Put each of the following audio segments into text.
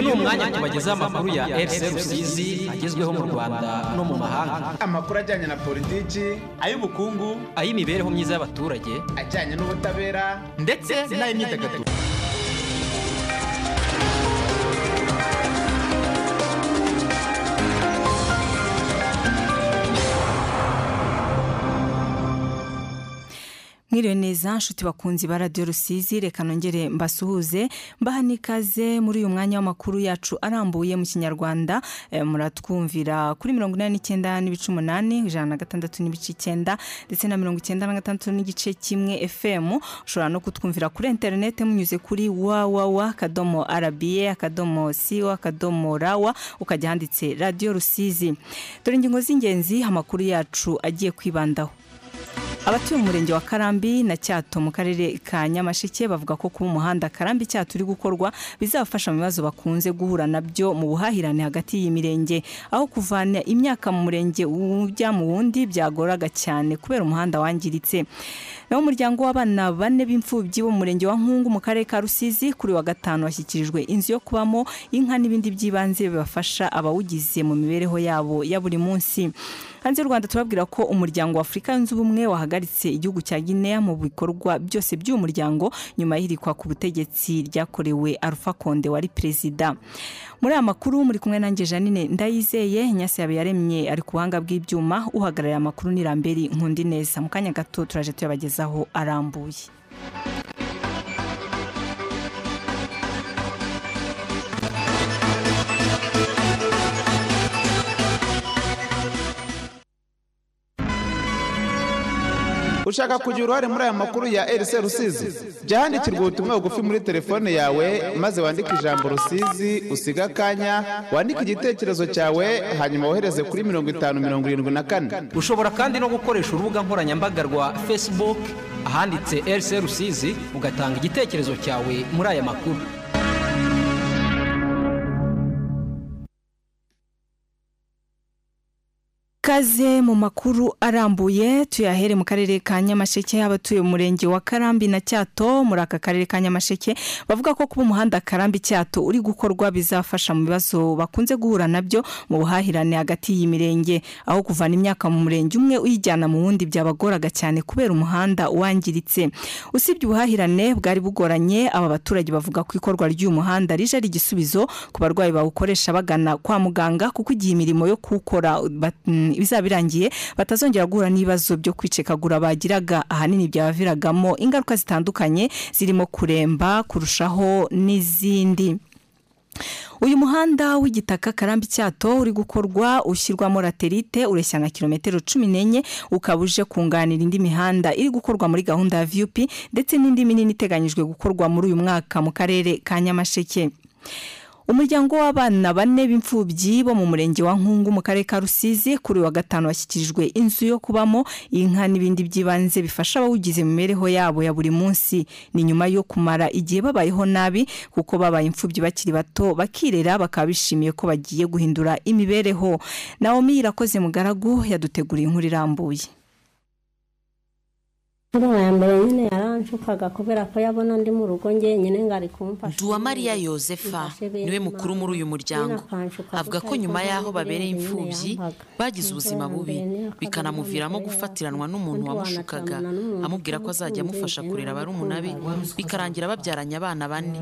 uyu ni umwanya tubagezaho amakuru ya fc rusizi agezweho mu rwanda no mu mahanga. Amakuru ajyanye na politiki ay'ubukungu ay'imibereho myiza y'abaturage ajyanye n'ubutabera ndetse n'ay'imyidagaduro. Mwiriwe neza nshuti bakunzi ba radiyo rusizi reka nongere mbasuhuze. Mbaha n'ikaze muri uyu mwanya w'amakuru yacu arambuye mu kinyarwanda. Eh, muratwumvira kuri mirongo inani n'icyenda n'ibice umunani ijana na gatandatu n'ibice icyenda ndetse na mirongo icyenda na gatandatu n'igice kimwe fm ushobora no kutwumvira kuri interineti munyuze kuri wawawa akadomo arabiye akadomo siwa akadomo rawa ukajya handitse radiyo rusizi. Dore ingingo z'ingenzi amakuru yacu agiye kwibandaho. Abatuye mu murenge wa karambi na cyato mu karere ka nyamasheke bavuga ko kuba umuhanda karambi cyato uri gukorwa bizabafasha mu bibazo bakunze guhura na byo mu buhahirane hagati y'iyi mirenge. Aho kuvana imyaka mu murenge ujya mu wundi byagoraga cyane kubera umuhanda wangiritse. Naho umuryango w'abana bane b'imfubyi bo mu murenge wa nkungu mu karere ka rusizi kuri wa gatanu washyikirijwe inzu yo kubamo inka n'ibindi by'ibanze bibafasha abawugize mu mibereho yabo ya buri munsi. Hanze y'u rwanda turabwira ko umuryango wa afurika yunze ubumwe wahagaritse igihugu cya guinea mu bikorwa byose by'uyu muryango nyuma y'irikwa ku butegetsi ryakorewe alpha konde wari perezida. Muri aya makuru muri kumwe nanjye janine ndayizeye nyasi yawe yaremye ari ku buhanga bw'ibyuma uhagarariye amakuru ni ramberi nkundi neza mu kanya gato turaje tuyabagezaho arambuye. Ushaka kugira uruhare muri aya makuru ya RC Rusizi jya handikirwa ubutumwa bugufi muri telefone yawe maze wandike ijambo Rusizi usiga akanya wandike igitekerezo cyawe hanyuma wohereze kuri mirongo itanu mirongo irindwi na kane. Ushobora kandi no gukoresha urubuga nkoranyambaga rwa facebook ahanditse rc rusizi ugatanga igitekerezo cyawe muri aya makuru. Kaze mu makuru arambuye tuyahere mu karere ka Nyamasheke abatuye mu murenge wa Karambi na Cyato. Muri aka karere ka Nyamasheke bavuga ko kuba umuhanda Karambi Cyato uri gukorwa bizafasha mu bibazo bakunze guhura na byo mu buhahirane hagati y'imirenge aho kuvana imyaka mu murenge umwe uyijyana mu wundi byabagoraga cyane kubera umuhanda wangiritse. Usibye ubuhahirane bwari bugoranye aba baturage bavuga ko ikorwa ry'uyu muhanda rije ari igisubizo ku barwayi bawukoresha bagana kwa muganga kuko igihe imirimo yo kuwukora bizaba birangiye batazongera guhura n'ibibazo byo kwicekagura bagiraga. Ahanini byabaviragamo ingaruka zitandukanye zirimo kuremba kurushaho n'izindi. Uyu muhanda w'igitaka karambi cyato uri gukorwa ushyirwamo laterite ureshya nka kilometero cumi n'enye ukaba uje kunganira indi mihanda iri gukorwa muri gahunda ya vup ndetse n'indi minini iteganyijwe gukorwa muri uyu mwaka mu karere ka nyamasheke. Umuryango w'abana bane b'imfubyi bo mu murenge wa nkungu mu karere ka rusizi kuri wa gatanu washyikirijwe inzu yo kubamo inka n'ibindi by'ibanze bifasha abawugize mu mibereho yabo ya buri munsi. Ni nyuma yo kumara igihe babayeho nabi kuko babaye imfubyi bakiri bato bakirera bakaba bishimiye ko bagiye guhindura imibereho. Nawomi irakoze mugaragu yaduteguriye inkuru irambuye. Mbere nyine yaranshukaga kubera ko yabona ndi mu rugo njyenyine ngo ari kumfasha Duwamariya Yosefa ni we mukuru muri uyu muryango avuga ko nyuma y'aho babereye imfubyi bagize ubuzima bubi bikanamuviramo gufatiranwa n'umuntu wamushukaga amubwira ko azajya amufasha kurera barumuna be bikarangira babyaranye abana bane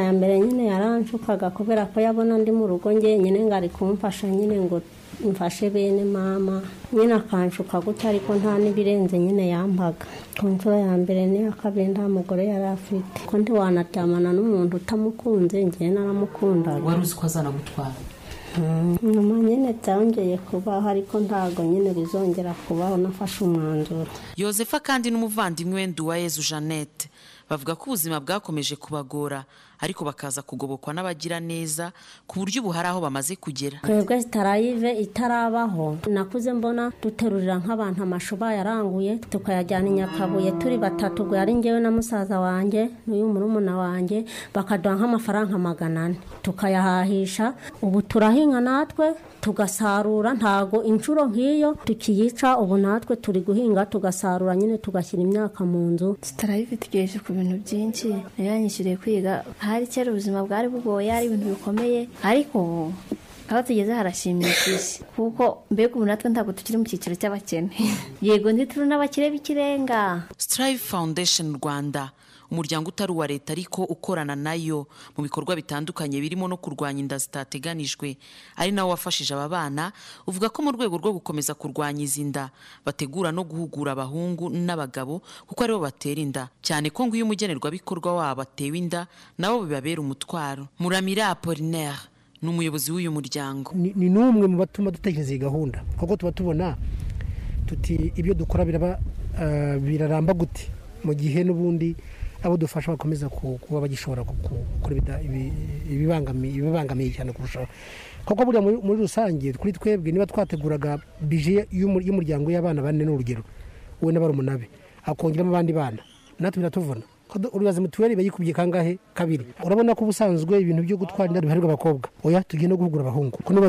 ya mbere nyine yaranshukaga kubera ko yabona ndi mu rugo njyenyine ngo ari kumfasha nyine ngo mfashe bene mama. Nyine akanshuka gutya ariko nta n'ibirenze nyine yampaga ku nshuro ya mbere n'iya kabiri nta mugore yari afite. Ko ntiwanaryamana n'umuntu utamukunze ngewe naramukundaga. Wari uzi ko azanagutwara? Nyuma nyine byongeye kubaho ariko ntabwo nyine bizongera kubaho. Nafashe umwanzuro. Yosefa kandi n'umuvandimwe we nduwayezu jeannette bavuga ko ubuzima bwakomeje kubagora. Ariko bakaza kugobokwa n'abagira neza ku buryo ubu hari aho bamaze kugera. Twebwe zitarayive itarabaho. Nakuze mbona duterurira nk'abantu amashu bayaranguye tukayajyana i nyakabuye turi batatu ubwo yari ngewe na musaza wanjye n'uyu murumuna wanjye bakaduha nk'amafaranga magana ane. Tukayahahisha ubu turahinga natwe? Tugasarura ntago inshuro nk'iyo tukiyica ubu natwe turi guhinga tugasarura nyine tugashyira imyaka mu nzu. Tutarayive tugejeje ku bintu byinshi. Yanyishyuriye kwiga. Ahari kera ubuzima bwari bugoye ari ibintu bikomeye ariko aho tugeze harashimishije. Kuko mbega ubu natwe ntabwo tukiri mu cyiciro cy'abakene. Yego ntituri n'abakire b'ikirenga. Strive Foundation Rwanda. Umuryango utari uwa leta ariko ukorana na yo mu bikorwa bitandukanye birimo no kurwanya inda zitateganijwe. Ari nawo wafashije aba bana uvuga ko mu rwego rwo gukomeza kurwanya izi nda bategura no guhugura abahungu n'abagabo kuko ari bo batera inda. Cyane ko ngo iyo umugenerwabikorwa wabo atewe inda nabo bibabera umutwaro. Muramira Apollinaire ni umuyobozi w'uyu muryango. Ni n'umwe mu batuma dutekereza iyi gahunda. Kuko tuba tubona tuti ibyo dukora eh, biraramba gute. Mu gihe n'ubundi abo dufasha bakomeza ku- kuba bagishobora gukora ibibangamiye cyane kurushaho. Kuko buriya muri rusange kuri twebwe niba twateguraga bije y'umu- y'umuryango y'abana bane ni urugero we na barumuna be akongeramo abandi bana natwe biratuvuna. Uribaza mituweli bayikubye kangahe? Kabiri. Urabona ko ubusanzwe ibintu byo gutwara inda biharirwa abakobwa. Oya tugiye no guhugura abahungu. Ko nibo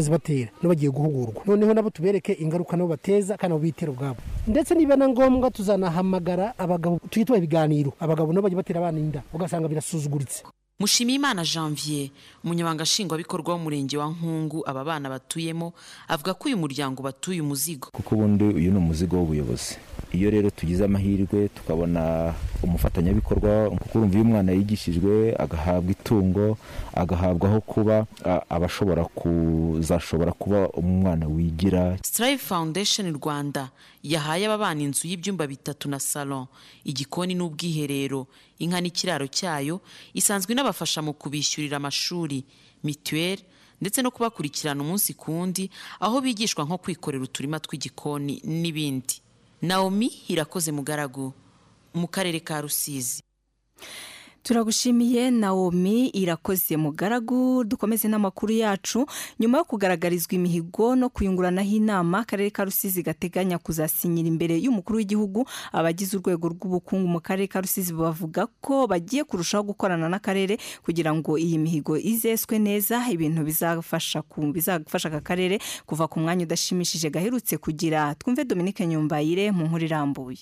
bagiye guhugurwa. Noneho nabo tubereke ingaruka nabo bateza kandi nabo bitera ubwabo. Ndetse niba na ngombwa tuzanahamagara abagabo tujye tubaha ibiganiro. Abagabo nabo bajya batera abana inda. Ugasanga birasuzuguritse. Mushimiyimana Janvier umunyamabanga nshingwabikorwa w'umurenge wa Nkungu aba bana batuyemo avuga ko uyu muryango batuye umuzigo. Kuko ubundi uyu ni umuzigo w'ubuyobozi. Iyo rero tugize amahirwe tukabona umufatanyabikorwa kuko urumva iyo umwana yigishijwe agahabwa itungo agahabwa aho kuba aba ashobora kuzashobora kuba umwana wigira. Strive Foundation Rwanda yahaye aba bana inzu y'ibyumba bitatu na salon igikoni n'ubwiherero. Inka n'ikiraro cyayo isanzwe inabafasha mu kubishyurira amashuri mituweli ndetse no kubakurikirana umunsi ku wundi aho bigishwa nko kwikorera uturima tw'igikoni n'ibindi. Naomi irakoze mugaragu mu karere ka Rusizi. Turagushimiye nawomi irakoze mugaragu dukomeze n'amakuru yacu. Nyuma yo kugaragarizwa imihigo no kuyunguranaho inama akarere ka rusizi gateganya kuzasinyira imbere y'umukuru w'igihugu. Abagize urwego rw'ubukungu mu karere ka rusizi bavuga ko bagiye kurushaho gukorana n'akarere kugira ngo iyi mihigo izeswe neza. Ibintu bizafasha aka karere kuva ku mwanya udashimishije gaherutse kugira. Twumve dominique nyumbayire mu nkuru irambuye.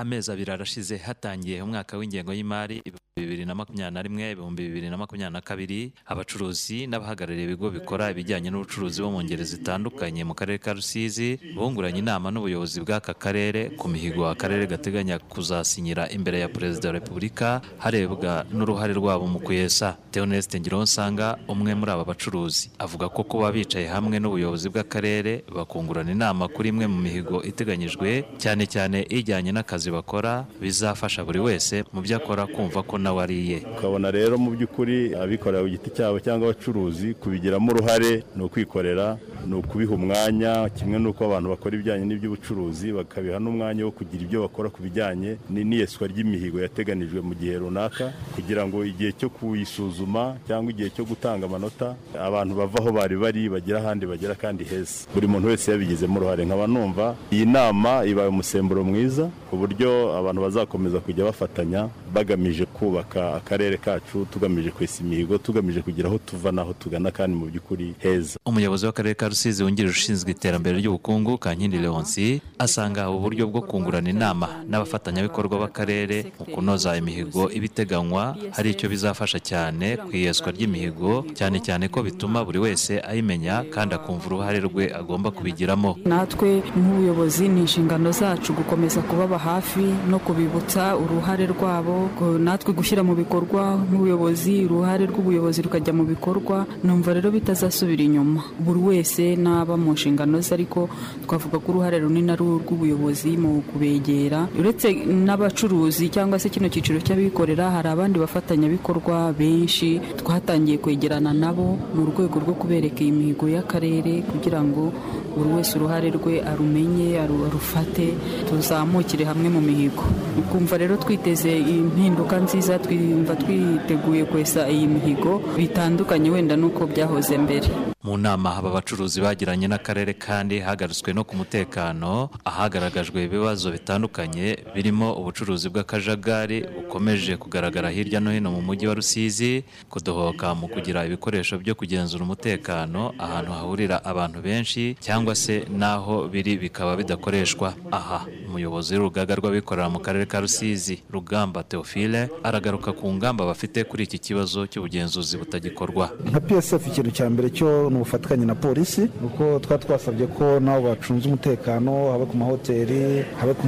Amezi abiri arashize hatangiye umwaka w'ingengo y'imari ibihumbi bibiri na makumyabiri na rimwe ibihumbi bibiri na makumyabiri na kabiri. Abacuruzi n'abahagarariye ibigo bikora ibijyanye n'ubucuruzi bo mu ngeri zitandukanye mu karere ka rusizi bunguranye inama n'ubuyobozi bw'aka karere ku mihigo akarere gateganya kuzasinyira imbere ya perezida wa repubulika harebwa n'uruhare rwabo mu kuyesa. Theoneste ngironsanga umwe muri aba bacuruzi avuga ko kuba bicaye hamwe n'ubuyobozi bw'akarere bakungurana inama kuri imwe mu mihigo iteganyijwe cyane cyane ijyanye n'akazi bakora bizafasha buri wese mu byo akora kumva ko nawe ari iye ukabona rero mu by'ukuri abikorera ku giti cyabo cyangwa abacuruzi kubigiramo uruhare ni ukwikorera ni ukubiha umwanya kimwe n'uko abantu bakora ibijyanye n'iby'ubucuruzi bakabiha n'umwanya wo kugira ibyo bakora ku bijyanye ni- n'iyeswa ry'imihigo yateganijwe mu gihe runaka kugira ngo igihe cyo kuyisuzuma cyangwa igihe cyo gutanga amanota abantu bava aho bari bari bagera ahandi bagera kandi heza. Buri muntu wese yabigizemo uruhare. Nkaba numva iyi nama ibaye umusemburo mwiza ku buryo abantu bazakomeza kujya bafatanya bagamije kubaka akarere kacu tugamije kwesa imihigo tugamije kugira aho tuva n'aho tugana kandi mu by'ukuri heza. Umuyobozi w'akarere ka rusizi wungirije ushinzwe iterambere ry'ubukungu kankindi leonsi asanga ubu buryo bwo kungurana inama n'abafatanyabikorwa b'akarere mu kunoza imihigo ibiteganywa hari icyo bizafasha cyane ku iyeswa ry'imihigo cyane cyane ko bituma buri wese ayimenya kandi akumva uruhare rwe agomba kubigiramo. Natwe nk'ubuyobozi ni inshingano zacu gukomeza kubaba hafi no kubibutsa uruhare rwabo natwe gushyira mu bikorwa nk'ubuyobozi uruhare rw'ubuyobozi rukajya mu bikorwa numva rero bitazasubira inyuma. Buri wese n'aba mu nshingano ze ariko twavuga ko uruhare runini ari urw'ubuyobozi mu kubegera. Uretse n'abacuruzi cyangwa se kino cyiciro cy'abikorera hari abandi bafatanyabikorwa benshi twatangiye kwegerana nabo mu rwego rwo kubereka iyi mihigo y'akarere kugira ngo buri wese uruhare rwe arumenye aru- arufate tuzamukire hamwe mu mihigo. Ukumva rero twiteze impinduka nziza twumva twiteguye kwesa iyi mihigo bitandukanye wenda n'uko byahoze mbere. Mu nama aba bacuruzi bagiranye n'akarere kandi hagarutswe no ku mutekano ahagaragajwe ibibazo bitandukanye birimo ubucuruzi bw'akajagari bukomeje kugaragara hirya no hino mu mujyi wa rusizi kudohoka mu kugira ibikoresho byo kugenzura umutekano ahantu hahurira abantu benshi cyangwa se n'aho biri bikaba bidakoreshwa. Aha umuyobozi w'urugaga rw'abikorera mu karere ka rusizi rugamba teofile aragaruka ku ngamba bafite kuri iki kibazo cy'ubugenzuzi butagikorwa. Nka psf ikintu cya mbere cyo ni ubufatanye na polisi kuko twaba twasabye ko nabo bacunze umutekano habe ku mahoteli habe ku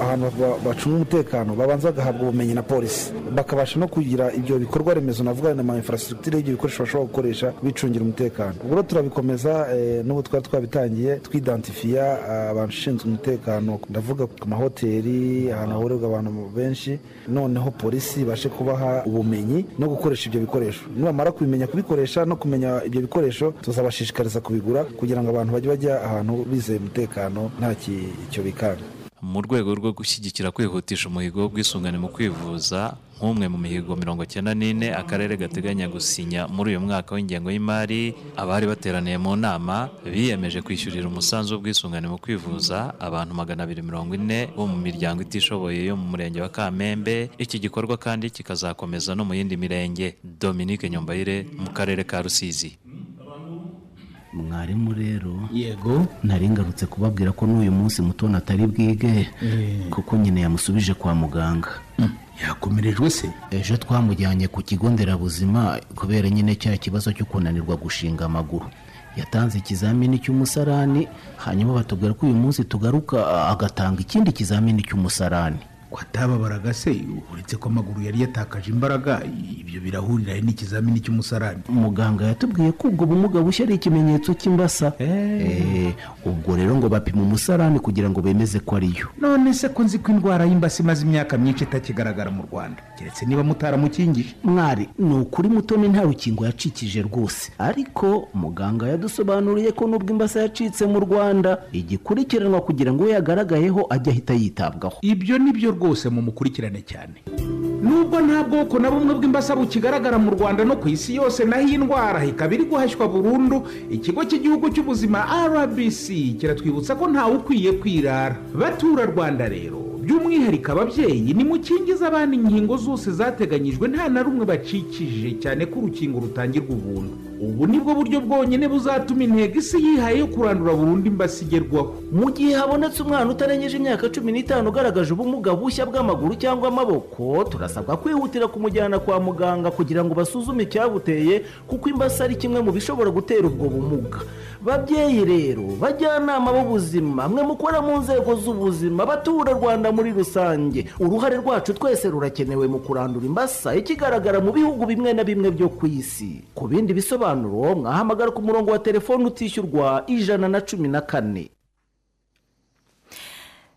ahantu ba- bacunga umutekano babanza bagahabwa ubumenyi na polisi. Bakabasha no kugira ibyo bikorwa remezo navuga na ma infrastructure y'ibyo bikoresho bashobora gukoresha bicungira umutekano. Ubwo turabikomeza eh, n'ubu twari twabitangiye twidantifiya ah, abashinzwe umutekano. Ndavuga ku mahoteli ahantu hahurirwa abantu benshi noneho polisi ibashe kubaha ubumenyi no gukoresha ibyo bikoresho. Nibamara kubimenya kubikoresha no kumenya ibyo bikoresho tuzabashishikariza kubigura kugira ngo abantu bajye bajya ahantu bizeye umutekano nta ki- icyo bikanga. Mu rwego rwo gushyigikira kwihutisha umuhigo w'ubwisungane mu kwivuza nk'umwe mu mihigo mirongo cyenda n'ine akarere gateganya gusinya muri uyu mwaka w'ingengo y'imari abari bateraniye mu nama biyemeje kwishyurira umusanzu w'ubwisungane mu kwivuza abantu magana abiri mirongo ine bo mu miryango itishoboye yo mu murenge wa kamembe. Iki gikorwa kandi kikazakomeza no mu yindi mirenge. Dominique nyombayire mu karere ka rusizi. Mwarimu rero yego. nari ngarutse kubabwira ko n'uyu munsi mutoni atari bwige kuko nyine yamusubije kwa muganga. Yakomerejwe se ejo twamujyanye ku kigo nderabuzima kubera nyine cya kibazo cyo kunanirwa gushinga amaguru. Yatanze ikizamini cy'umusarani hanyuma batubwira ko uyu munsi tugaruka agatanga ikindi kizamini cy'umusarani. Watababaraga se uretse ko amaguru yari yatakaje imbaraga? Ibyo birahurira n'ikizamini cy'umusarani? Muganga yatubwiye ko ubwo bumuga bushya ari ikimenyetso cy'imbasa. Eh, ubwo rero ngo bapima umusarani kugira ngo bemeze ko ariyo none se ko nzi ko indwara y'imbasa imaze imyaka myinshi itakigaragara mu rwanda. Keretse niba mutaramukingije mwari ni ukuri mutoni nta rukingo yacikije rwose. Ariko muganga yadusobanuriye ko nubwo imbasa yacitse mu rwanda igikurikiranwa kugira ngo we yagaragayeho ajye ahita yitabwaho. Ibyo ni byo rwose mumukurikirane cyane. Nubwo nta bwoko na bumwe bw'imbasa bukigaragara mu rwanda no ku isi yose naho iyi ndwara ikaba iri guhashywa burundu ikigo cy'igihugu cy'ubuzima rbc kiratwibutsa ko ntawe ukwiye kwirara. Batura rwanda rero by'umwihariko ababyeyi nimukingize abana inkingo zose zateganyijwe nta na rumwe bacikije cyane ko urukingo rutangirwa ubuntu. Ubu ni bwo buryo bwonyine buzatuma intego isi yihaye yo kurandura burundu imbasa igerwaho mu gihe habonetse umwana utarengeje imyaka cumi n'itanu ugaragaje ubumuga bushya bw'amaguru cyangwa amaboko turasabwa kwihutira kumujyana kwa muganga kugira ngo basuzume icyabuteye kuko imbasa ari kimwe mu bishobora gutera ubwo bumuga. Babyeyi rero bajyanama b'ubuzima mwe mukora mu nzego z'ubuzima batura rwanda muri rusange. Uruhare rwacu twese rurakenewe mu kurandura imbasa ikigaragara mu bihugu bimwe na bimwe byo ku isi. Ku bindi bisobanuro mwahamagara ku murongo wa telefoni utishyurwa ijana na cumi na kane.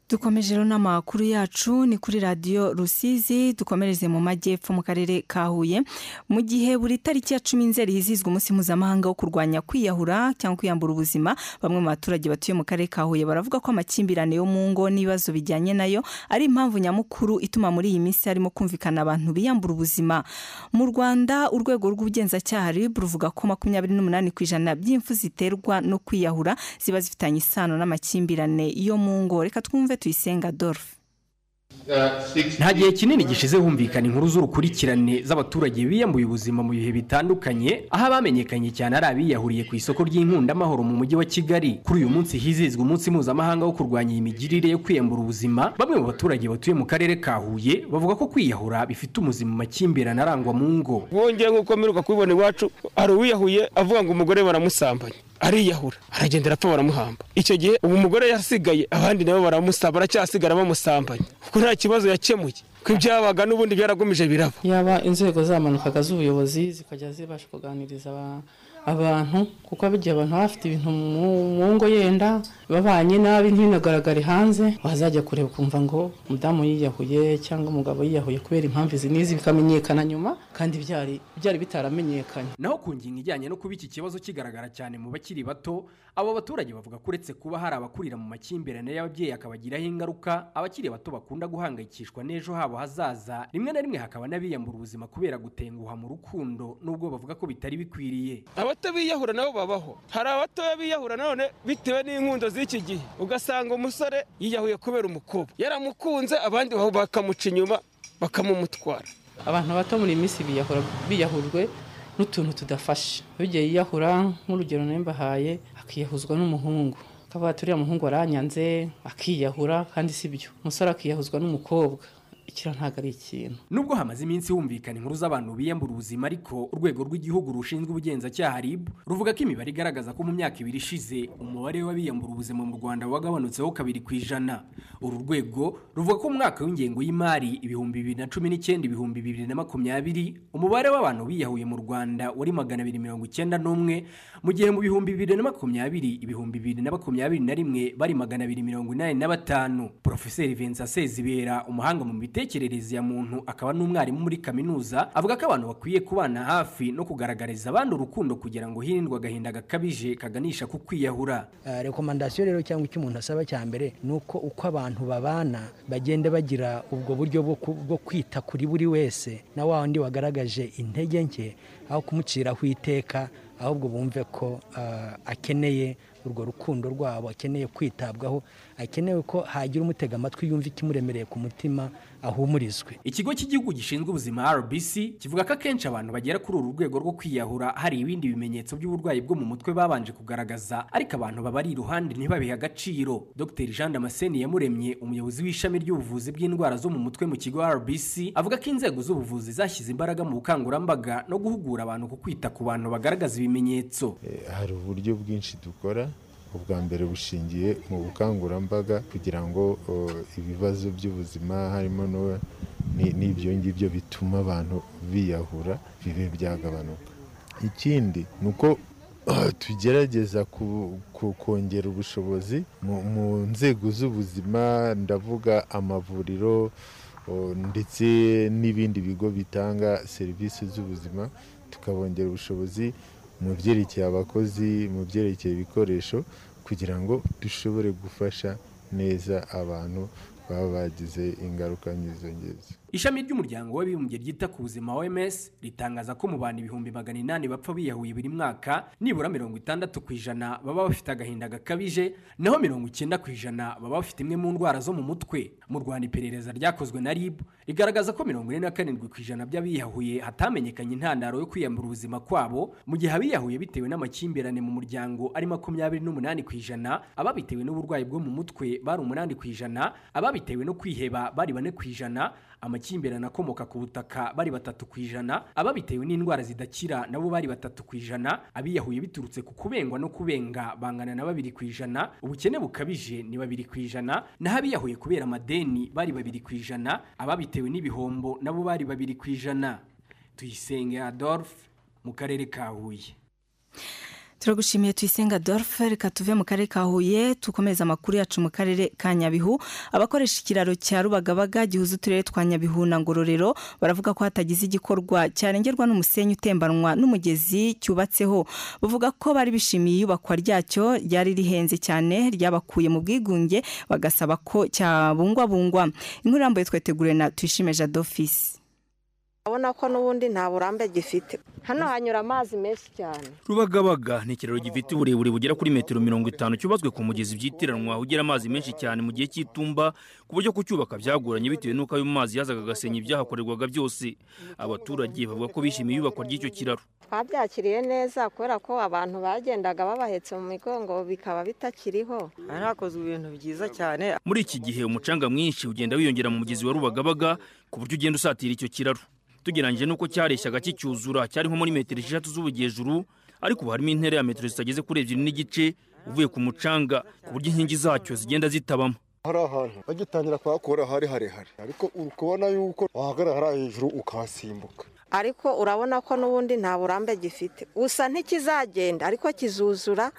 Dukomeje rero n'amakuru yacu ni kuri radiyo rusizi dukomereze mu majyepfo mu karere ka huye. Mu gihe buri tariki ya cumi nzeri hizizwa umunsi mpuzamahanga wo kurwanya kwiyahura cyangwa kwiyambura ubuzima bamwe mu baturage batuye mu karere ka huye baravuga ko amakimbirane yo mu ngo n'ibibazo bijyanye na yo ari impamvu nyamukuru ituma muri iyi minsi harimo kumvikana abantu biyambura ubuzima. Mu rwanda urwego rw'ubugenzacyaha rib ruvuga ko makumyabiri n'umunani ku ijana by'impfu ziterwa no kwiyahura ziba zifitanye isano n'amakimbirane yo mu ngo. Reka twumve tuyisenga dorfe nta gihe kinini gishize humvikana inkuru z'urukurikirane z'abaturage biyambuye ubuzima mu bihe bitandukanye aho abamenyekanye cyane ari abiyahuriye ku isoko ry'inkundamahoro mu mujyi wa kigali. Kuri uyu munsi hizizwa umunsi mpuzamahanga wo kurwanya iyi migirire yo kwiyambura ubuzima. Bamwe mu baturage batuye mu karere ka huye bavuga ko kwiyahura bifite umuzi mu makimbirane arangwa mu ngo. Wongeye nk'uko mperuka kubibona iwacu hari uwiyahuye avuga ngo umugore baramusambanye ariyahura aragenda arapfa baramuhamba icyo gihe ubu umugore yasigaye abandi nabo baramusaba baracyasigara bamusambanya kuko nta kibazo yakemuye. Ko ibyabaga n'ubundi byaragumije biraba yaba inzego zamanukaga z'ubuyobozi zikajya zibasha kuganiriza aba- abantu kuko igihe abantu baba bafite ibintu mu ngo yenda babanye nabi ntibinagaragare hanze. Wazajya kureba ukumva ngo umudamu yiyahuye cyangwa umugabo yiyahuye kubera impamvu izi n'izi bikamenyekana nyuma kandi byari byari bitaramenyekanye. Naho ku ngingo ijyanye no kuba iki kibazo kigaragara cyane mu bakiri bato abo baturage bavuga ko uretse kuba hari abakurira mu makimbirane y'ababyeyi akabagiraho ingaruka abakiri bato bakunda guhangayikishwa n'ejo habo hazaza. Rimwe na rimwe hakaba n'abiyambura ubuzima kubera gutenguha mu rukundo nubwo bavuga ko bitari bikwiriye. Abato biyahura nabo babaho. Hari abatoya biyahura none bitewe n'inkundo z'iki gihe ugasanga umusore yiyahuye kubera umukobwa. Yaramukunze abandi bakamuca inyuma bakamumutwara. Abantu bato muri iyi minsi biyahura biyahujwe n'utuntu tudafashe. Ugiye yiyahura nk'urugero nimbahaye akiyahuzwa n'umuhungu. Akavuga ati uriya muhungu aranyanze akiyahura kandi si byo umusore akiyahuzwa n'umukobwa. Ikira ntabwo ari ikintu. Nubwo hamaze iminsi humvikana inkuru z'abantu biyambura ubuzima ariko urwego rw'igihugu rushinzwe ubugenzacyaha RIB ruvuga ko imibare igaragaza ko mu myaka ibiri ishize umubare w'abiyambura ubuzima mu Rwanda wagabanutseho kabiri ku ijana. Uru rwego ruvuga ko mu mwaka w'ingengo y'imari ibihumbi bibiri na cumi n'icyenda ibihumbi bibiri na makumyabiri umubare w'abantu biyahuye mu Rwanda wari magana abiri mirongo icyenda n'umwe mu gihe mu bihumbi bibiri na makumyabiri ibihumbi bibiri na makumyabiri na rimwe bari magana abiri mirongo inani na batanu. Profeseri Vincent Sezibera umuhanga mu mitekerereze ya muntu akaba n'umwarimu muri kaminuza avuga ko abantu bakwiye kubana hafi no kugaragariza abandi urukundo kugira ngo hirindwe agahinda gakabije kaganisha ku kwiyahura. Uh, rekomandasiyo rero cyangwa icyo umuntu asaba cya mbere ni uko uko abantu babana bagenda bagira ubwo buryo bwo kwita kuri buri wese na wa wundi wagaragaje intege nke aho kumuciraho iteka ahubwo bumve ko uh, akeneye urwo rukundo rwabo akeneye kwitabwaho akeneye ko hagira umutega amatwi yumva ikimuremereye ku mutima ahumurizwe. Ikigo cy'igihugu gishinzwe ubuzima RBC kivuga ko akenshi abantu bagera kuri uru rwego rwo kwiyahura hari ibindi bimenyetso by'uburwayi bwo mu mutwe babanje kugaragaza ariko abantu babari iruhande ntibabihe agaciro. Dr. Jean Damascene yamuremye umuyobozi w'ishami ry'ubuvuzi bw'indwara zo mu mutwe mu kigo RBC avuga ko inzego z'ubuvuzi zashyize imbaraga mu bukangurambaga no guhugura abantu ku kwita ku bantu bagaragaza ibimenyetso. Hari uburyo bwinshi dukora ubwa mbere bushingiye mu bukangurambaga kugira ngo ibibazo by'ubuzima harimo n'ibyo ngibyo bituma abantu biyahura bibe byagabanuka. Ikindi ni uko tugerageza kongera ubushobozi mu- nzego z'ubuzima ndavuga amavuriro ndetse n'ibindi bigo bitanga serivisi z'ubuzima tukabongera ubushobozi mu byerekeye abakozi mu byerekeye ibikoresho kugira ngo dushobore gufasha neza abantu baba bagize ingaruka nk'izo ngizo Ishami ry'umuryango w'abibumbye ryita ku buzima OMS ritangaza ko mu bantu ibihumbi magana inani bapfa biyahuye buri mwaka nibura mirongo itandatu ku ijana baba bafite agahinda gakabije naho mirongo icyenda ku ijana baba bafite imwe mu ndwara zo mu mutwe. Mu Rwanda iperereza ryakozwe na RIB rigaragaza ko mirongo ine na karindwi ku ijana by'abiyahuye hatamenyekanye intandaro yo kwiyambura ubuzima kwabo. Mu gihe abiyahuye bitewe n'amakimbirane mu muryango ari makumyabiri n'umunani ku ijana ababitewe n'uburwayi bwo mu mutwe bari umunani ku ijana ababitewe no kwiheba bari bane ku ijana amakimbirane akomoka ku butaka bari batatu ku ijana ababitewe n'indwara zidakira nabo bari batatu ku ijana abiyahuye biturutse ku kubengwa no kubenga bangana na babiri ku ijana ubukene bukabije ni babiri ku ijana naho abiyahuye kubera amadeni bari babiri ku ijana ababitewe n'ibihombo nabo bari babiri ku ijana. Tuyisenge adolphe mu karere ka huye. Turagushimiye tuyisenga Adolphe reka tuve mu karere ka huye tukomeze amakuru yacu mu karere ka nyabihu. Abakoresha ikiraro cya rubagabaga gihuza uturere twa nyabihu na ngororero baravuga ko hatagize igikorwa cyarengerwa n'umusenyi utembanwa n'umugezi cyubatseho. Bavuga ko bari bishimiye iyubakwa ryacyo ryari rihenze cyane ryabakuye mu bwigunge bagasaba ko cyabungwabungwa. Inkuru irambuye twateguriwe na tuyishime jadofisi urabona ko n'ubundi nta burambe gifite. Hano hanyura amazi menshi cyane. Rubagabaga ni ikiraro gifite uburebure bugera kuri metero mirongo itanu cyubatswe ku mugezi byitiranwa ugera amazi menshi cyane mu gihe cy'itumba ku buryo kucyubaka byagoranye bitewe n'uko ayo mazi yazaga agasenya ibyahakorerwaga byose. Abaturage bavuga ko bishimiye iyubakwa ry'icyo kiraro. Twabyakiriye neza kubera ko abantu bagendaga babahetse mu migongo bikaba bitakiriho. Hari hakozwe ibintu byiza cyane. Muri iki gihe umucanga mwinshi ugenda wiyongera mu mugezi wa rubagabaga ku buryo ugenda usatira icyo kiraro. Tugereranyije n'uko cyareshyaga kicyuzura cyari nko muri metero esheshatu z'ubugejuru ariko ubu harimo intera ya metero zitageze kuri ebyiri n'igice uvuye ku mucanga ku buryo inkingi zacyo zigenda zitabamo. Hari ahantu bagitangira kuhakora hari harehare. Ariko uri kubona yuko wahagarara hejuru ukahasimbuka. Ariko urabona ko n'ubundi nta burambe gifite. Gusa ntikizagenda ariko kizuzura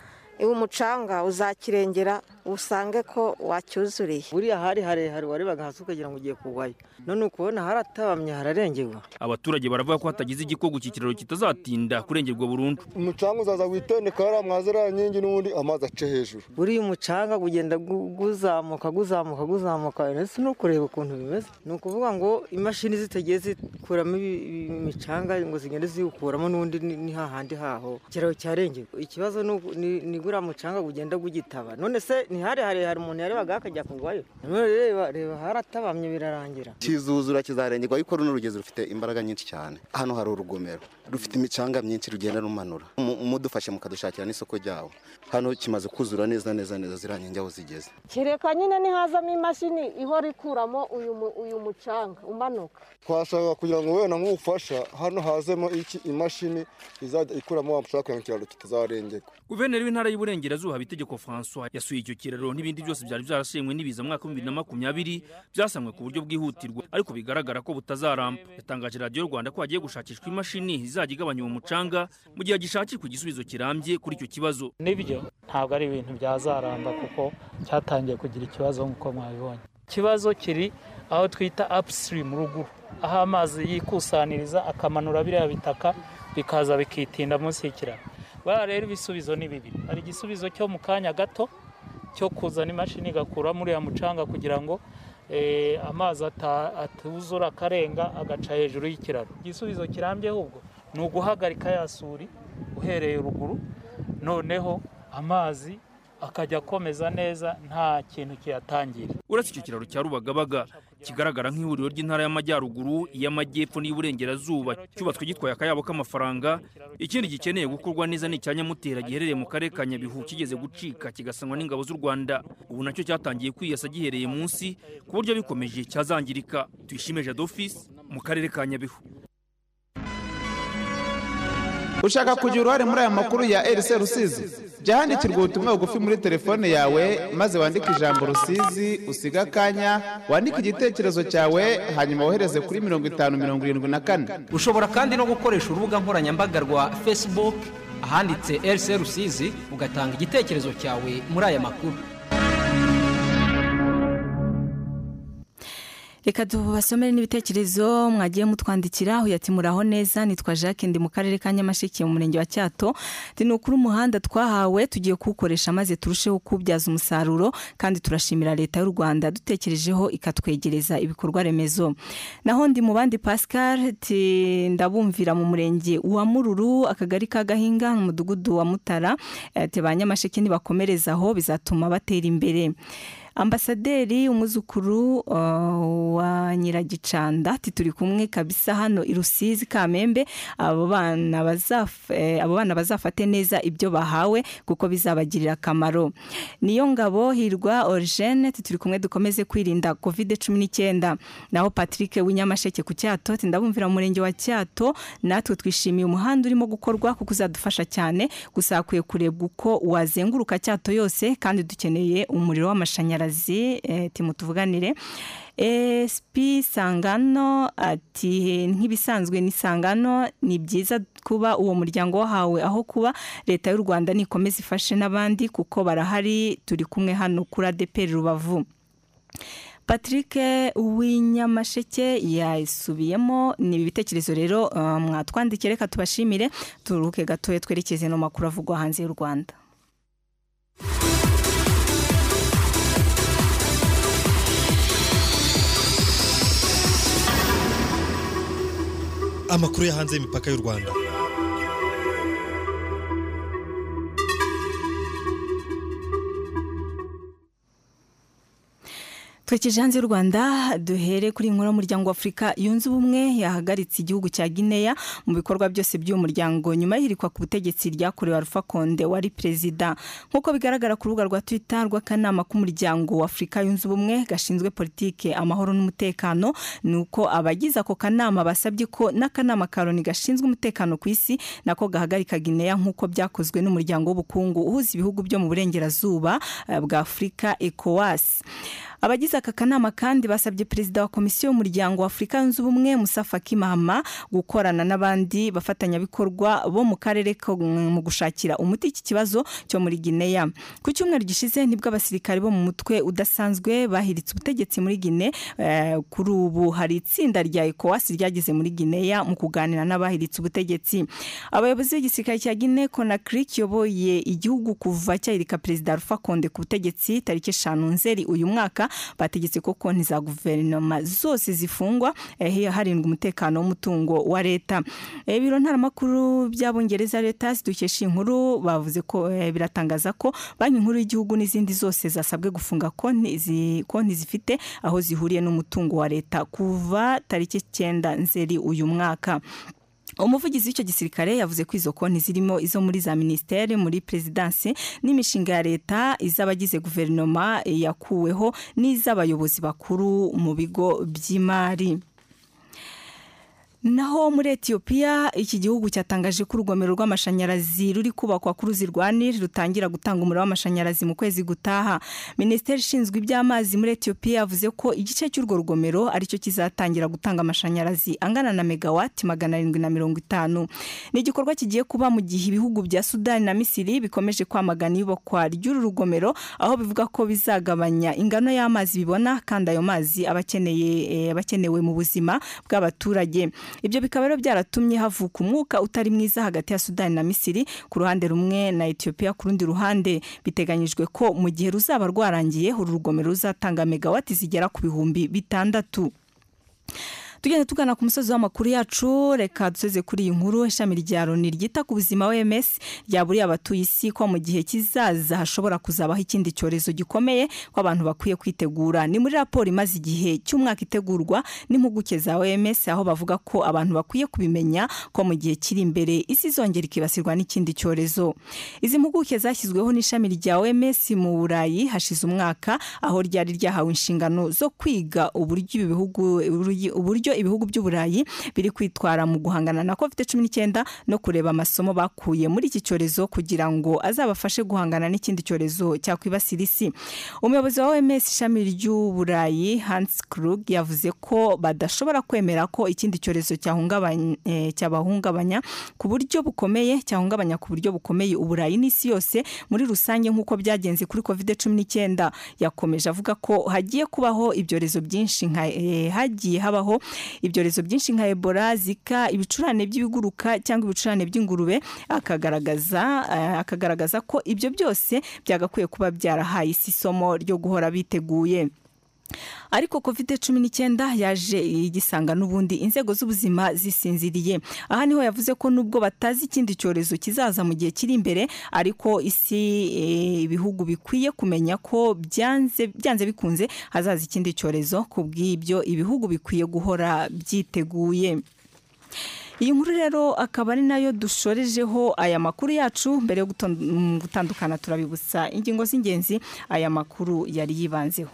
uwo mucanga uzakirengera usange ko wacyuzuriye. Buriya hari harehare warebaga hasi ukagira ngo ugiye kugwayo. None ukubona haratabamye hararengerwa. Abaturage baravuga ko hatagize igikogo iki kiraro kitazatinda kurengerwa burundu. Umucanga uzaza witendeka hariya mwaziriya nkingi n'ubundi amazi ace hejuru. Buriya umucanga ugenda guzamuka guzamuka guzamuka. Ndetse no kureba ukuntu bimeze. Ni ukuvuga ngo imashini zitagiye zikuramo imicanga ngo zigende ziwukuramo n'undi ni hahandi haho. Ikiraro cyarengerwa. Ikibazo ni guriya mucanga ugenda gugitaba. None se ni hari harehare umuntu yarebaga akajya kugwayo? Reba reba haratabamye birarangira. Kizuzura kizarengerwa ariko runo rugezi rufite imbaraga nyinshi cyane. Hano hari urugomero. Rufite imicanga myinshi rugenda rumanura. Mudufashe mukadushakira n'isoko ryawo. Hano kimaze kuzura neza neza neza ziriya nkingi aho zigeze. Kereka nyine nihazamo imashini ihora ikuramo uyu mucanga umanuka. Twashaka kugira ngo wenda nk'ufasha hano hazemo iki imashini izajya ikuramo wa mucanga kugira ngo ikiraro kitazarengerwa guverineri w'intara y'uburengerazuba habitegeko francois yasuye icyo kiraro n'ibindi byose byari byarashenywe n'ibiza mwaka w'ibihumbi bibiri na makumyabiri byasanwe ku buryo bwihutirwa ariko bigaragara ko butazaramba yatangaje radiyo rwanda ko hagiye gushakishwa imashini izajya igabanya uwo mucanga mu gihe hagishakishwa igisubizo kirambye kuri icyo kibazo. Nibyo ntabwo ari ibintu byazaramba kuko cyatangiye kugira ikibazo nk'uko mwabibonye. Ikibazo kiri aho twita upstream ruguru aho amazi yikusaniriza akamanura biriya bitaka bikaza bikitinda munsi y'ikiraro. Bariya rero ibisubizo ni bibiri hari igisubizo cyo mu kanya gato cyo kuzana imashini igakuramo uriya mucanga kugira ngo amazi atuzura akarenga agaca hejuru y'ikiraro. Igisubizo kirambye ahubwo ni uguhagarika ya suri uhereye ruguru. Noneho amazi akajya akomeza neza nta kintu kiyatangira. Uretse icyo kiraro cya rubagabaga kigaragara nk'ihuriro ry'intara y'amajyaruguru iy'amajyepfo n'iy'uburengerazuba cyubatswe gitwaye akayabo k'amafaranga ikindi gikeneye gukorwa neza ni icya nyamutera giherereye mu karere ka nyabihu kigeze gucika kigasanwa n'ingabo z'u rwanda. Ubu na cyo cyatangiye kwiyasa gihereye munsi ku buryo bikomeje cyazangirika. Tuyishime jadofisi mu karere ka nyabihu. Ushaka kugira uruhare muri aya makuru ya RC Rusizi? Jya handikirwa ubutumwa bugufi muri telefone yawe maze wandike ijambo Rusizi usiga akanya wandike igitekerezo cyawe hanyuma wohereze kuri mirongo itanu mirongo irindwi na kane. Ushobora kandi no gukoresha urubuga nkoranyambaga rwa Facebook ahanditse RC Rusizi ugatanga igitekerezo cyawe muri aya makuru. Reka tubasomere n'ibitekerezo mwagiye mutwandikira uyatimuraho neza nitwa jacques ndi mu karere ka nyamasheke mu murenge wa cyato. Ni ukuri umuhanda twahawe tugiye kuwukoresha maze turusheho kuwubyaza umusaruro kandi turashimira leta y'u rwanda dutekerejeho ikatwegereza ibikorwa remezo. Naho ndi mu bandi pascal ndabumvira mu murenge wa mururu akagari ka gahinga mu mudugudu wa mutara. Ba nyamasheke nibakomerezaho bizatuma batera imbere. Ambasaderi umwuzukuru wa nyiragicanda turi kumwe kabisa hano i rusizi kamembe. Abo bana bazafate neza ibyo bahawe kuko bizabagirira akamaro. Niyo ngabo hirwa origene turi kumwe dukomeze kwirinda kovide cumi n'icyenda naho patrick w'inyamasheke ku cyato ndabumvira mu murenge wa cyato. Natwe twishimiye umuhanda urimo gukorwa kuko uzadufasha cyane. Gusa hakwiye kurebwa uko wazenguruka cyato yose kandi dukeneye umuriro w'amashanyarazi. Timutuvuganire. Esipi sangano ati nk'ibisanzwe ni sangano ni byiza kuba uwo muryango wahawe aho kuba. Leta y'u rwanda nikomeza ifashe n'abandi kuko barahari turi kumwe hano kuri adeperi rubavu. Patrick w'inyamasheke yayisubiyemo ni ibitekerezo rero mwatwandikire reka tubashimire. Turuhuke gatoya twerekeze no makuru avugwa hanze y'u rwanda. Amakuru yo hanze y'imipaka y'u rwanda. Twerekeje hanze y'u rwanda duhere kuri inkuru y'umuryango wa afurika yunze ubumwe yahagaritse igihugu cya guinea mu bikorwa byose by'uwo muryango. Nyuma y'ihirikwa ku butegetsi ryakorewe alpha konde wari perezida. Nk'uko bigaragara ku rubuga rwa twitter rw'akanama k'umuryango wa afurika yunze ubumwe gashinzwe politike amahoro n'umutekano ni uko abagize ako kanama basabye ko n'akanama ka loni gashinzwe umutekano ku isi nako gahagarika guinea nk'uko byakozwe n'umuryango w'ubukungu uhuza ibihugu byo mu burengerazuba bwa afurika ecowas. Abagize aka kanama kandi basabye perezida wa komisiyo y'umuryango wa afurika yunze ubumwe musa faki mahama gukorana n'abandi bafatanyabikorwa bo mu karere mu gushakira umuti iki kibazo cyo muri gineya ku cyumweru gishize ni bwo abasirikare bo mu mutwe udasanzwe bahiritse ubutegetsi muri gine eh, kuri ubu hari itsinda rya ecowas ryageze muri gineya mu kuganira n'abahiritse ubutegetsi. Abayobozi b'igisirikare cya gine conakry kiyoboye igihugu kuva cyahirika perezida alpha konde ku butegetsi tariki eshanu nzeri uyu mwaka bategetse ko konti za guverinoma zose zifungwa eh, harindwa umutekano w'umutungo wa leta. Eh, ibiro ntaramakuru by'abongereza leta zidukesha inkuru bavuze ko eh, biratangaza ko banki nkuru y'igihugu n'izindi zose zasabwe gufunga konti zi- konti zifite aho zihuriye n'umutungo wa leta kuva tariki icyenda nzeri uyu mwaka. Umuvugizi w'icyo gisirikare yavuze ko izo konti zirimo izo muri za minisiteri muri perezidansi n'imishinga ya leta iz'abagize guverinoma yakuweho n'iz'abayobozi bakuru mu bigo by'imari. Naho muri etiyopiya iki gihugu cyatangaje ko urugomero rw'amashanyarazi ruri kubakwa ku ruzi rwa nili rutangira gutanga umuriro w'amashanyarazi mu kwezi gutaha. Minisiteri ishinzwe iby'amazi muri etiyopiya yavuze ko igice cy'urwo rugomero ari cyo kizatangira gutanga amashanyarazi angana na megawati magana arindwi na mirongo itanu. Ni igikorwa kigiye kuba mu gihe ibihugu bya sudani na misiri bikomeje kwamagana iyubakwa ry'uru rugomero aho bivuga ko bizagabanya ingano y'amazi bibona kandi ayo mazi aba eh, akenewe mu buzima bw'abaturage. Ibyo bikaba rero byaratumye havuka umwuka utari mwiza hagati ya sudani na misiri ku ruhande rumwe na etiyopiya ku rundi ruhande. Biteganyijwe ko mu gihe ruzaba rwarangiye uru rugomero ruzatanga megawati zigera ku bihumbi bitandatu. Tugenda tugana ku musozi w'amakuru yacu reka duseze kuri iyi nkuru ishami rya loni ryita ku buzima oms ryaburiye abatuye isi ko mu gihe kizaza hashobora kuzabaho ikindi cyorezo gikomeye ko abantu bakwiye kwitegura. Ni muri raporo imaze igihe cy'umwaka itegurwa n'impuguke za oms aho bavuga ko abantu bakwiye kubimenya ko mu gihe kiri imbere isi izongera ikibasirwa n'ikindi cyorezo. Izi mpuguke zashyizweho n'ishami rya oms mu burayi hashize umwaka aho ryari ryahawe inshingano zo kwiga uburyo ibi bihugu uburyo ibihugu by'uburayi biri kwitwara mu guhangana na covid cumi n'icyenda no kureba amasomo bakuye muri iki cyorezo kugira ngo azabafashe guhangana n'ikindi cyorezo cyakwibasira isi. Umuyobozi wa oms ishami ry'uburayi hans krug yavuze ko badashobora kwemera ko ikindi cyorezo eh, cyabahungabanya ku buryo bukomeye cyahungabanya ku buryo bukomeye uburayi n'isi yose muri rusange nk'uko byagenze kuri covid cumi n'icyenda. Yakomeje avuga ko hagiye kubaho ibyorezo byinshi eh, hagiye habaho ibyorezo byinshi nka ebola zika ibicurane by'ibiguruka cyangwa ibicurane by'ingurube akagaragaza eh, akagaragaza ko ibyo byose byagakwiye kuba byarahaye isi isomo ryo guhora biteguye. Ariko covid cumi n'icyenda yaje igisanga n'ubundi inzego z'ubuzima zisinziriye. Aha ni ho yavuze ko nubwo batazi ikindi cyorezo kizaza mu gihe kiri imbere ariko isi eh, ibihugu bikwiye kumenya ko byanze bikunze hazaza ikindi cyorezo ku bw'ibyo ibihugu bikwiye guhora byiteguye. Iyi nkuru rero akaba ari na yo dushorejeho aya makuru yacu mbere yo gutandukana turabibutsa. Ingingo z'ingenzi aya makuru yari yibanzeho.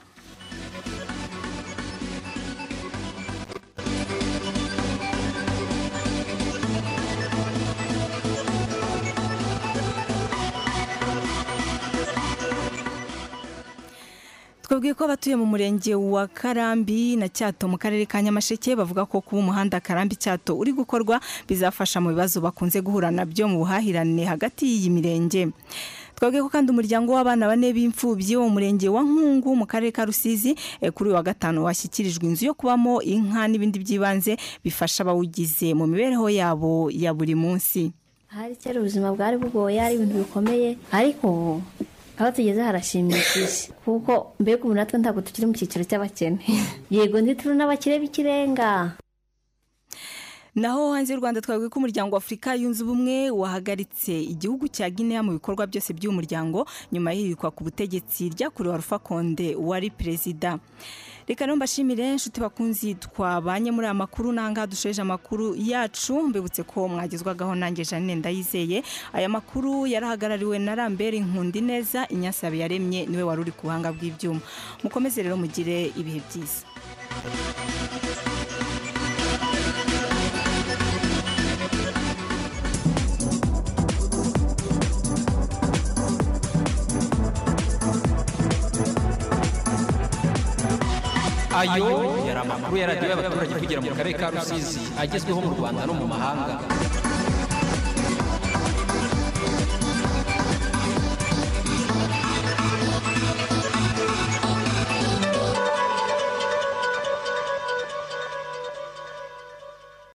Twabwiye ko abatuye mu murenge wa karambi na cyato mu karere ka nyamasheke bavuga ko kuba umuhanda karambi cyato uri gukorwa bizafasha mu bibazo bakunze guhura na byo mu buhahirane hagati y'iyi mirenge. Twabwiye ko kandi umuryango w'abana bane b'imfubyi wo mu murenge wa nkungu mu karere ka rusizi eh, kuri wa gatanu washyikirijwe inzu yo kubamo inka n'ibindi by'ibanze bifasha abawugize mu mibereho yabo ya buri munsi. Hari kera ubuzima bwari bugoye ari ibintu bikomeye ariko aho tugeze harashimishije kuko mbega ubu natwe ntabwo tukiri mu cyiciro cy'abakene. Yego ntituri n'abakire b'ikirenga. Naho hanze y'u rwanda twavuga ko umuryango wa afurika yunze ubumwe wahagaritse igihugu cya guinea mu bikorwa byose by'uyu muryango nyuma y'ihirikwa ku butegetsi ryakorewe alpha konde wari perezida. Reka rero mbashimire inshuti bakunzi twabanye muri aya makuru n'ahangaha dushoje amakuru yacu mbibutse ko mwagezwagaho nanjye janine ndayizeye. Aya makuru yarahagarariwe na rambere nkundi neza inyasabe yaremye ni we wari uri ku buhanga bw'ibyuma. Mukomeze rero mugire ibihe byiza. Ayo yari amakuru ya radiyo y'abaturage ivugira mu karere ka rusizi agezweho mu rwanda no mu mahanga